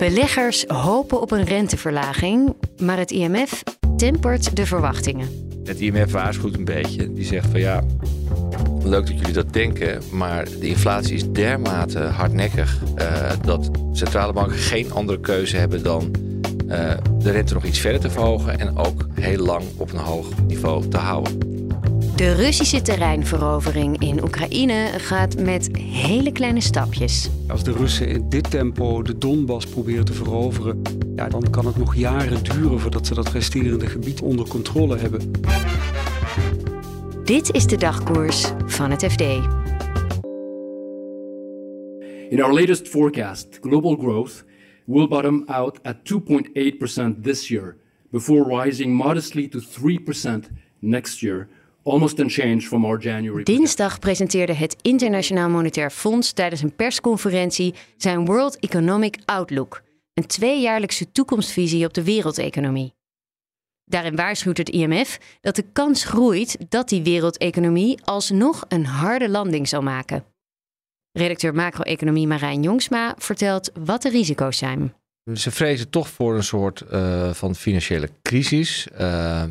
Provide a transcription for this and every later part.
Beleggers hopen op een renteverlaging, maar het IMF tempert de verwachtingen. Het IMF waarschuwt een beetje. Die zegt van ja, leuk dat jullie dat denken, maar de inflatie is dermate hardnekkig uh, dat centrale banken geen andere keuze hebben dan uh, de rente nog iets verder te verhogen en ook heel lang op een hoog niveau te houden. De Russische terreinverovering in Oekraïne gaat met hele kleine stapjes. Als de Russen in dit tempo de Donbass proberen te veroveren, ja, dan kan het nog jaren duren voordat ze dat resterende gebied onder controle hebben. Dit is de dagkoers van het FD. In our latest forecast, global growth will bottom out at 2.8% this year, before rising modestly to 3% next year almost unchanged from our January. Dinsdag presenteerde het Internationaal Monetair Fonds tijdens een persconferentie zijn World Economic Outlook, een tweejaarlijkse toekomstvisie op de wereldeconomie. Daarin waarschuwt het IMF dat de kans groeit dat die wereldeconomie alsnog een harde landing zal maken. Redacteur macro-economie Marijn Jongsma vertelt wat de risico's zijn. Ze vrezen toch voor een soort uh, van financiële crisis. Uh,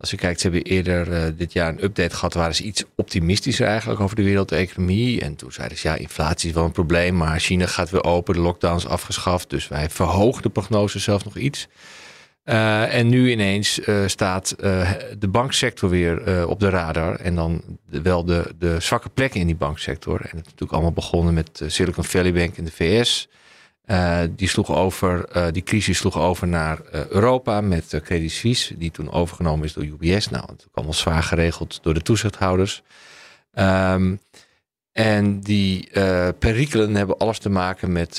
als je kijkt, ze hebben eerder uh, dit jaar een update gehad. Waren ze iets optimistischer eigenlijk over de wereldeconomie. En toen zeiden ze, ja, inflatie is wel een probleem. Maar China gaat weer open, de lockdown is afgeschaft. Dus wij verhogen de prognose zelfs nog iets. Uh, en nu ineens uh, staat de banksector weer op de radar. En dan wel de, de zwakke plekken in die banksector. En het is natuurlijk allemaal begonnen met Silicon Valley Bank in de VS. Uh, die, sloeg over, uh, die crisis sloeg over naar uh, Europa met Credit Suisse, die toen overgenomen is door UBS. Nou, het is allemaal zwaar geregeld door de toezichthouders. Um, en die perikelen hebben alles te maken met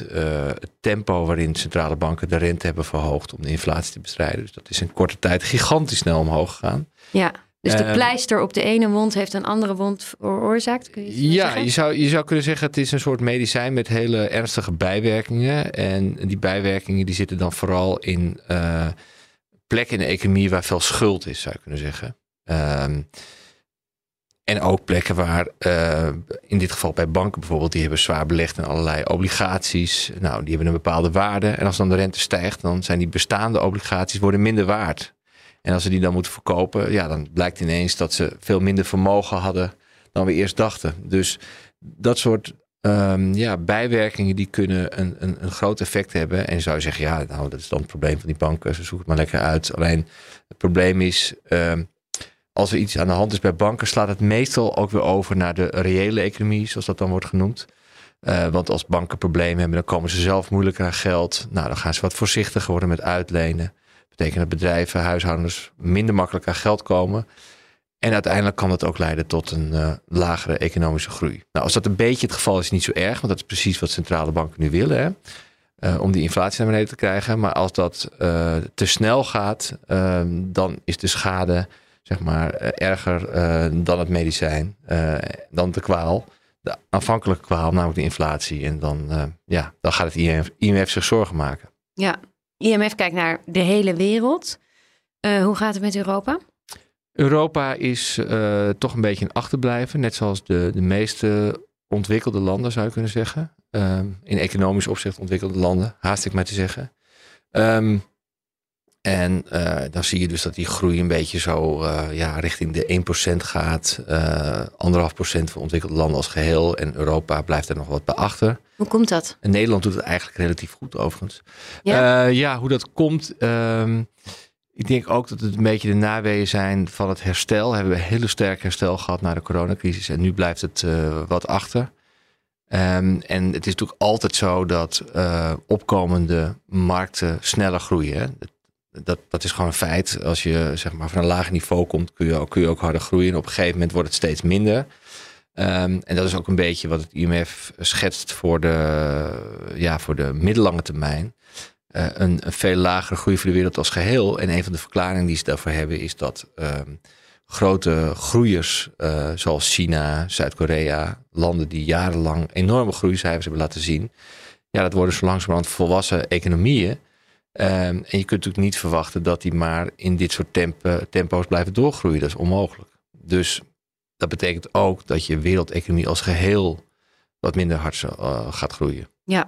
het tempo waarin centrale banken de rente hebben verhoogd om de inflatie te bestrijden. Dus dat is in korte tijd gigantisch snel omhoog gegaan. Ja. Dus de pleister op de ene wond heeft een andere wond veroorzaakt? Kun je ja, je zou, je zou kunnen zeggen het is een soort medicijn met hele ernstige bijwerkingen. En die bijwerkingen die zitten dan vooral in uh, plekken in de economie waar veel schuld is, zou je kunnen zeggen. Um, en ook plekken waar, uh, in dit geval bij banken bijvoorbeeld, die hebben zwaar belegd in allerlei obligaties. Nou, die hebben een bepaalde waarde. En als dan de rente stijgt, dan zijn die bestaande obligaties worden minder waard. En als ze die dan moeten verkopen, ja, dan blijkt ineens dat ze veel minder vermogen hadden dan we eerst dachten. Dus dat soort um, ja, bijwerkingen die kunnen een, een, een groot effect hebben. En zou je zeggen, ja, nou, dat is dan het probleem van die banken. Ze zoeken het maar lekker uit. Alleen het probleem is, um, als er iets aan de hand is bij banken, slaat het meestal ook weer over naar de reële economie, zoals dat dan wordt genoemd. Uh, want als banken problemen hebben, dan komen ze zelf moeilijker aan geld. Nou, dan gaan ze wat voorzichtiger worden met uitlenen betekent dat bedrijven, huishoudens minder makkelijk aan geld komen. En uiteindelijk kan dat ook leiden tot een uh, lagere economische groei. Nou, als dat een beetje het geval is, niet zo erg, want dat is precies wat centrale banken nu willen. Hè? Uh, om die inflatie naar beneden te krijgen. Maar als dat uh, te snel gaat, dan is de schade zeg maar, erger dan het medicijn, dan de kwaal. De aanvankelijke kwaal, namelijk de inflatie. En dan, ja, dan gaat het IMF, IMF zich zorgen maken. Ja, IMF kijkt naar de hele wereld. Uh, hoe gaat het met Europa? Europa is uh, toch een beetje een achterblijven, net zoals de, de meeste ontwikkelde landen zou je kunnen zeggen. Um, in economisch opzicht ontwikkelde landen, haast ik maar te zeggen. Um, en uh, dan zie je dus dat die groei een beetje zo uh, ja, richting de 1% gaat. Uh, anderhalf procent voor ontwikkelde landen als geheel. En Europa blijft er nog wat bij achter. Hoe komt dat? En Nederland doet het eigenlijk relatief goed overigens. Ja, ja hoe dat komt. Um, ik denk ook dat het een beetje de naweeën zijn van het herstel. We hebben een hele sterk herstel gehad na de coronacrisis. En nu blijft het wat achter. Um, en het is natuurlijk altijd zo dat opkomende markten sneller groeien. Dat, dat is gewoon een feit. Als je zeg maar, van een laag niveau komt, kun je, ook, kun je ook harder groeien. En op een gegeven moment wordt het steeds minder. Ehm, en dat is ook een beetje wat het IMF schetst voor de, ja, voor de middellange termijn. Uh, een, veel lagere groei voor de wereld als geheel. En een van de verklaringen die ze daarvoor hebben is dat ehm, grote groeiers uh, zoals China, Zuid-Korea, landen die jarenlang enorme groeicijfers hebben laten zien. Ja, dat worden zo langzamerhand volwassen economieën. Um, en je kunt natuurlijk niet verwachten dat die maar in dit soort tempo, tempo's blijven doorgroeien. Dat is onmogelijk. Dus dat betekent ook dat je wereldeconomie als geheel wat minder hard uh, gaat groeien. Ja,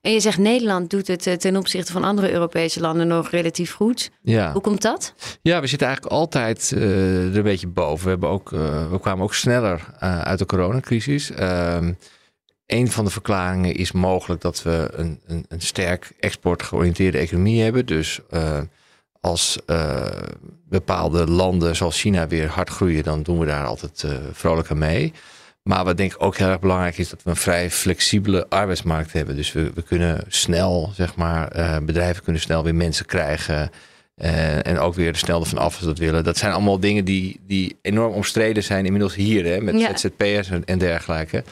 en je zegt Nederland doet het eh, ten opzichte van andere Europese landen nog relatief goed. Ja. Hoe komt dat? Ja, we zitten eigenlijk altijd uh, er een beetje boven. We, hebben ook, uh, we kwamen ook sneller uit de coronacrisis. Een van de verklaringen is mogelijk dat we een, een, een sterk exportgeoriënteerde economie hebben. Dus als bepaalde landen zoals China weer hard groeien, dan doen we daar altijd vrolijk aan mee. Maar wat denk ik ook heel erg belangrijk is, dat we een vrij flexibele arbeidsmarkt hebben. Dus we, we kunnen snel, zeg maar, uh, bedrijven kunnen snel weer mensen krijgen. Uh, en ook weer snel ervan af als dat willen. Dat zijn allemaal dingen die, die enorm omstreden zijn inmiddels hier, hè, met ja. ZZP'ers en, en dergelijke.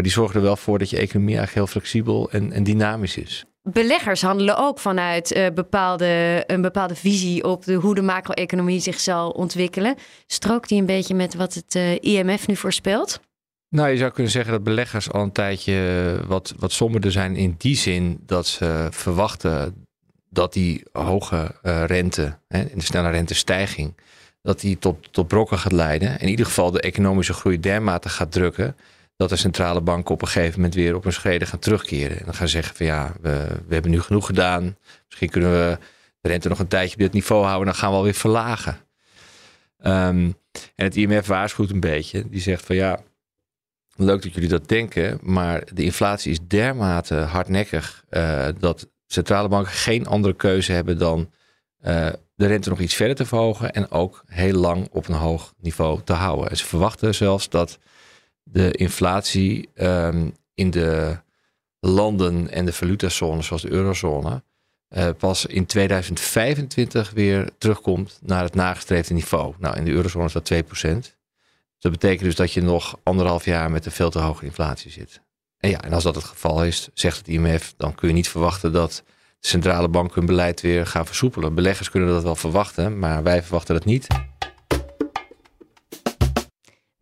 Maar die zorgen er wel voor dat je economie eigenlijk heel flexibel en, en dynamisch is. Beleggers handelen ook vanuit uh, bepaalde, een bepaalde visie op de, hoe de macro-economie zich zal ontwikkelen. Strookt die een beetje met wat het uh, IMF nu voorspelt? Nou, je zou kunnen zeggen dat beleggers al een tijdje wat, wat somberder zijn in die zin dat ze verwachten dat die hoge uh, rente, hè, de snelle rentestijging, dat die tot, tot brokken gaat leiden. In ieder geval de economische groei dermate gaat drukken dat de centrale banken op een gegeven moment weer op hun schreden gaan terugkeren. En dan gaan ze zeggen van ja, we, we hebben nu genoeg gedaan. Misschien kunnen we de rente nog een tijdje op dit niveau houden. Dan gaan we alweer verlagen. Um, en het IMF waarschuwt een beetje. Die zegt van ja, leuk dat jullie dat denken, maar de inflatie is dermate hardnekkig uh, dat centrale banken geen andere keuze hebben dan uh, de rente nog iets verder te verhogen en ook heel lang op een hoog niveau te houden. En ze verwachten zelfs dat de inflatie um, in de landen en de valutazones zoals de eurozone uh, pas in 2025 weer terugkomt naar het nagestreefde niveau. Nou, in de eurozone is dat 2%. Dat betekent dus dat je nog anderhalf jaar met een veel te hoge inflatie zit. En ja, en als dat het geval is, zegt het IMF, dan kun je niet verwachten dat de centrale banken hun beleid weer gaan versoepelen. Beleggers kunnen dat wel verwachten, maar wij verwachten dat niet.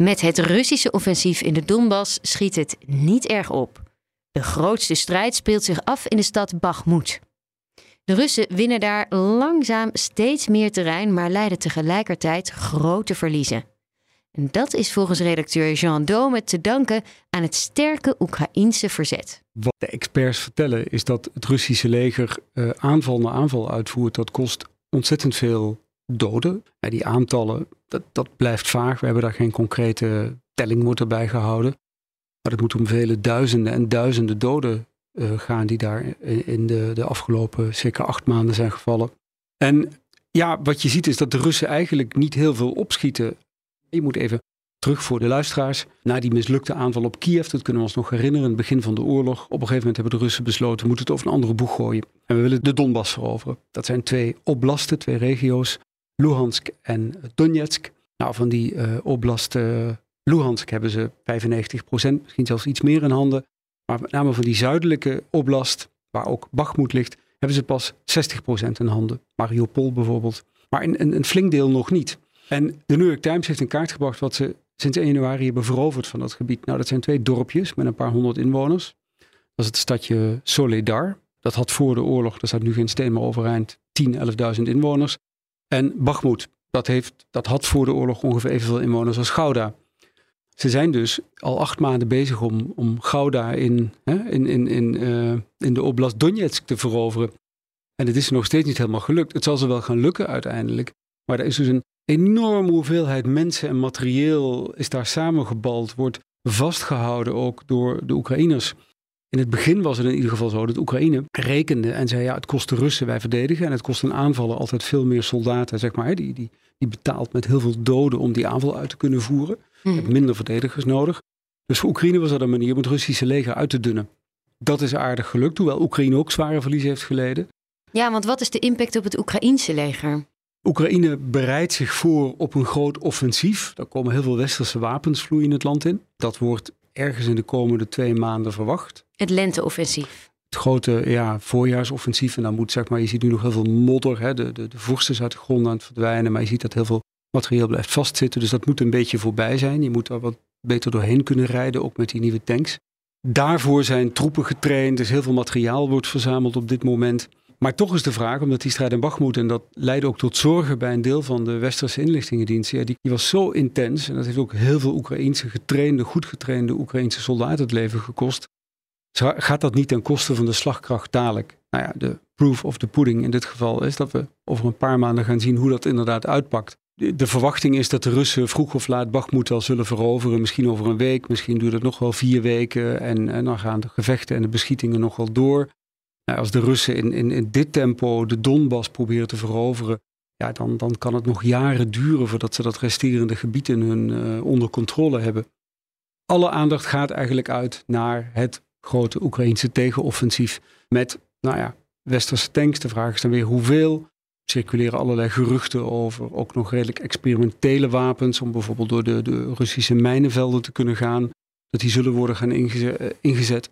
Met het Russische offensief in de Donbass schiet het niet erg op. De grootste strijd speelt zich af in de stad Bakhmut. De Russen winnen daar langzaam steeds meer terrein, maar lijden tegelijkertijd grote verliezen. En dat is volgens redacteur Jean Dome te danken aan het sterke Oekraïense verzet. Wat de experts vertellen is dat het Russische leger uh, aanval na aanval uitvoert. Dat kost ontzettend veel doden. En die aantallen, dat, dat blijft vaag. We hebben daar geen concrete telling moeten bij gehouden. Maar het moet om vele duizenden en duizenden doden uh, gaan die daar in de, de afgelopen circa acht maanden zijn gevallen. En ja, wat je ziet is dat de Russen eigenlijk niet heel veel opschieten je moet even terug voor de luisteraars. Na die mislukte aanval op Kiev, dat kunnen we ons nog herinneren, in het begin van de oorlog. Op een gegeven moment hebben de Russen besloten, we moeten het over een andere boeg gooien. En we willen de Donbass veroveren. Dat zijn twee oblasten, twee regio's, Luhansk en Donetsk. Nou, van die uh, oblast uh, Luhansk hebben ze 95 procent, misschien zelfs iets meer in handen. Maar met name van die zuidelijke oblast, waar ook Bakhmut ligt, hebben ze pas 60 procent in handen. Mariupol bijvoorbeeld. Maar een, een, een flink deel nog niet. En de New York Times heeft een kaart gebracht wat ze sinds 1 januari hebben veroverd van dat gebied. Nou, dat zijn twee dorpjes met een paar honderd inwoners. Dat is het stadje Soledar. Dat had voor de oorlog, daar staat nu geen steen meer overeind, 10, 11.000 inwoners. En Bakhmut, dat, heeft, dat had voor de oorlog ongeveer evenveel inwoners als Gouda. Ze zijn dus al acht maanden bezig om, om Gouda in, hè, in, in, in, uh, in de oblast Donetsk te veroveren. En het is nog steeds niet helemaal gelukt. Het zal ze wel gaan lukken uiteindelijk. Maar er is dus een enorme hoeveelheid mensen en materieel is daar samengebald, wordt vastgehouden ook door de Oekraïners. In het begin was het in ieder geval zo dat Oekraïne rekende en zei ja, het kost de Russen, wij verdedigen. En het kost een aanvaller altijd veel meer soldaten, zeg maar. Die, die, die betaalt met heel veel doden om die aanval uit te kunnen voeren. Je hebt minder verdedigers nodig. Dus voor Oekraïne was dat een manier om het Russische leger uit te dunnen. Dat is aardig gelukt, hoewel Oekraïne ook zware verliezen heeft geleden. Ja, want wat is de impact op het Oekraïense leger? Oekraïne bereidt zich voor op een groot offensief. Er komen heel veel westerse wapens vloeien het land in. Dat wordt ergens in de komende twee maanden verwacht. Het lenteoffensief. Het grote ja, voorjaarsoffensief. En dan moet zeg maar, je ziet nu nog heel veel modder. Hè. De, de, de vorst is uit de grond aan het verdwijnen. Maar je ziet dat heel veel materieel blijft vastzitten. Dus dat moet een beetje voorbij zijn. Je moet er wat beter doorheen kunnen rijden, ook met die nieuwe tanks. Daarvoor zijn troepen getraind. Dus heel veel materiaal wordt verzameld op dit moment. Maar toch is de vraag, omdat die strijd in Bachmoed, en dat leidde ook tot zorgen bij een deel van de westerse inlichtingendiensten, ja, die, was zo intens en dat heeft ook heel veel Oekraïense getrainde, goed getrainde Oekraïense soldaten het leven gekost. Gaat dat niet ten koste van de slagkracht dadelijk? Nou ja, de proof of the pudding in dit geval is dat we over een paar maanden gaan zien hoe dat inderdaad uitpakt. De, verwachting is dat de Russen vroeg of laat Bachmoed al zullen veroveren. Misschien over een week, misschien duurt het nog wel vier weken. En, en dan gaan de gevechten en de beschietingen nog wel door. Nou, als de Russen in, in, in dit tempo de Donbass proberen te veroveren, ja, dan, dan kan het nog jaren duren voordat ze dat resterende gebied in hun uh, onder controle hebben. Alle aandacht gaat eigenlijk uit naar het grote Oekraïnse tegenoffensief met, nou ja, westerse tanks. De vraag is dan weer hoeveel. Circuleren allerlei geruchten over ook nog redelijk experimentele wapens, om bijvoorbeeld door de, de Russische mijnenvelden te kunnen gaan, dat die zullen worden gaan ingezet. ingezet.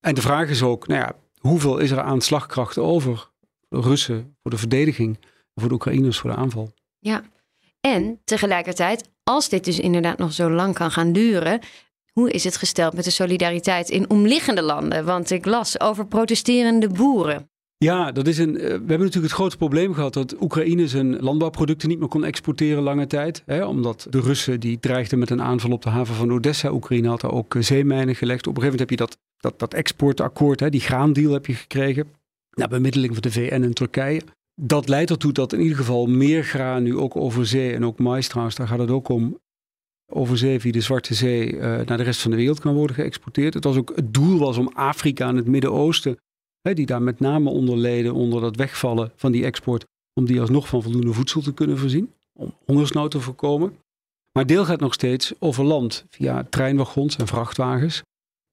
En de vraag is ook, nou ja, hoeveel is er aan slagkracht over? Voor de Russen, voor de verdediging, voor de Oekraïners, voor de aanval. Ja, en tegelijkertijd, als dit dus inderdaad nog zo lang kan gaan duren, hoe is het gesteld met de solidariteit in omliggende landen? Want ik las over protesterende boeren. Ja, dat is een, eh, we hebben natuurlijk het grote probleem gehad dat Oekraïne zijn landbouwproducten niet meer kon exporteren lange tijd. Hè, omdat de Russen die dreigden met een aanval op de haven van Odessa. Oekraïne had daar ook eh, zeemijnen gelegd. Op een gegeven moment heb je dat dat, dat exportakkoord, hè, die graandeal heb je gekregen. Na bemiddeling van de VN en Turkije. Dat leidt ertoe dat in ieder geval meer graan nu ook over zee en ook mais trouwens, daar gaat het ook om, over zee via de Zwarte Zee uh, naar de rest van de wereld kan worden geëxporteerd. Het, was ook, het doel was om Afrika en het Midden-Oosten, die daar met name onder leden, onder dat wegvallen van die export, om die alsnog van voldoende voedsel te kunnen voorzien, om hongersnood te voorkomen. Maar deel gaat nog steeds over land via treinwagons en vrachtwagens.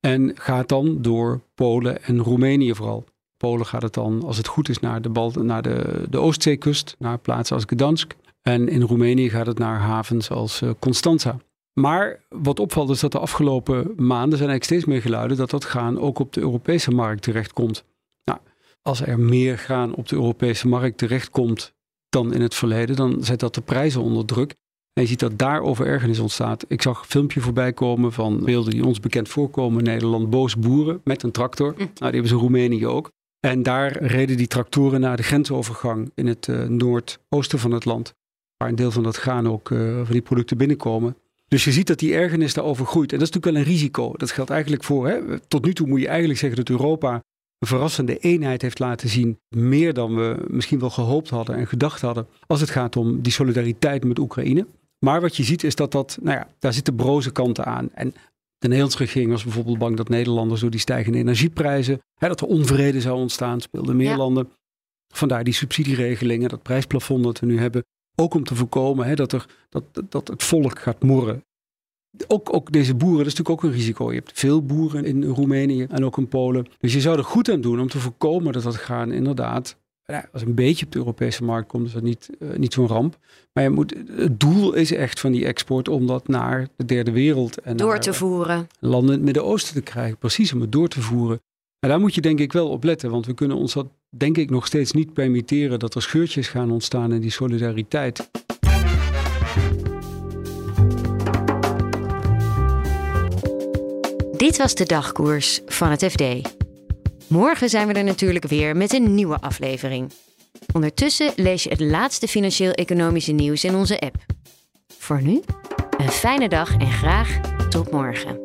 En gaat dan door Polen en Roemenië vooral. Polen gaat het dan, als het goed is, naar de, naar de, de Oostzeekust, naar plaatsen als Gdansk. En in Roemenië gaat het naar havens als uh, Constanza. Maar wat opvalt is dat de afgelopen maanden zijn eigenlijk steeds meer geluiden dat dat graan ook op de Europese markt terechtkomt. Nou, als er meer graan op de Europese markt terechtkomt dan in het verleden, dan zet dat de prijzen onder druk. En je ziet dat daarover ergernis ontstaat. Ik zag een filmpje voorbij komen van beelden die ons bekend voorkomen in Nederland. Boos boeren met een tractor. Mm. Nou, die hebben ze in Roemenië ook. En daar reden die tractoren naar de grensovergang in het uh, noordoosten van het land. Waar een deel van dat graan ook, uh, van die producten binnenkomen. Dus je ziet dat die ergernis daarover groeit. En dat is natuurlijk wel een risico. Dat geldt eigenlijk voor, hè, tot nu toe moet je eigenlijk zeggen dat Europa een verrassende eenheid heeft laten zien. Meer dan we misschien wel gehoopt hadden en gedacht hadden. Als het gaat om die solidariteit met Oekraïne. Maar wat je ziet is dat dat, nou ja, daar zitten broze kanten aan. En de Nederlandse regering was bijvoorbeeld bang dat Nederlanders door die stijgende energieprijzen, hè, dat er onvrede zou ontstaan, speelden meer landen. Vandaar die subsidieregelingen, dat prijsplafond dat we nu hebben. Ook om te voorkomen hè, dat, er, dat, dat het volk gaat morren. Ook, ook deze boeren, dat is natuurlijk ook een risico. Je hebt veel boeren in Roemenië en ook in Polen. Dus je zou er goed aan doen om te voorkomen dat dat gaan inderdaad ja, als een beetje op de Europese markt komt, is dat niet, uh, niet zo'n ramp. Maar je moet, het doel is echt van die export om dat naar de derde wereld en door te voeren. Landen in het Midden-Oosten te krijgen. Precies, om het door te voeren. En daar moet je denk ik wel op letten, want we kunnen ons dat denk ik nog steeds niet permitteren dat er scheurtjes gaan ontstaan in die solidariteit. Dit was de dagkoers van het FD. Morgen zijn we er natuurlijk weer met een nieuwe aflevering. Ondertussen lees je het laatste financieel-economische nieuws in onze app. Voor nu, een fijne dag en graag tot morgen.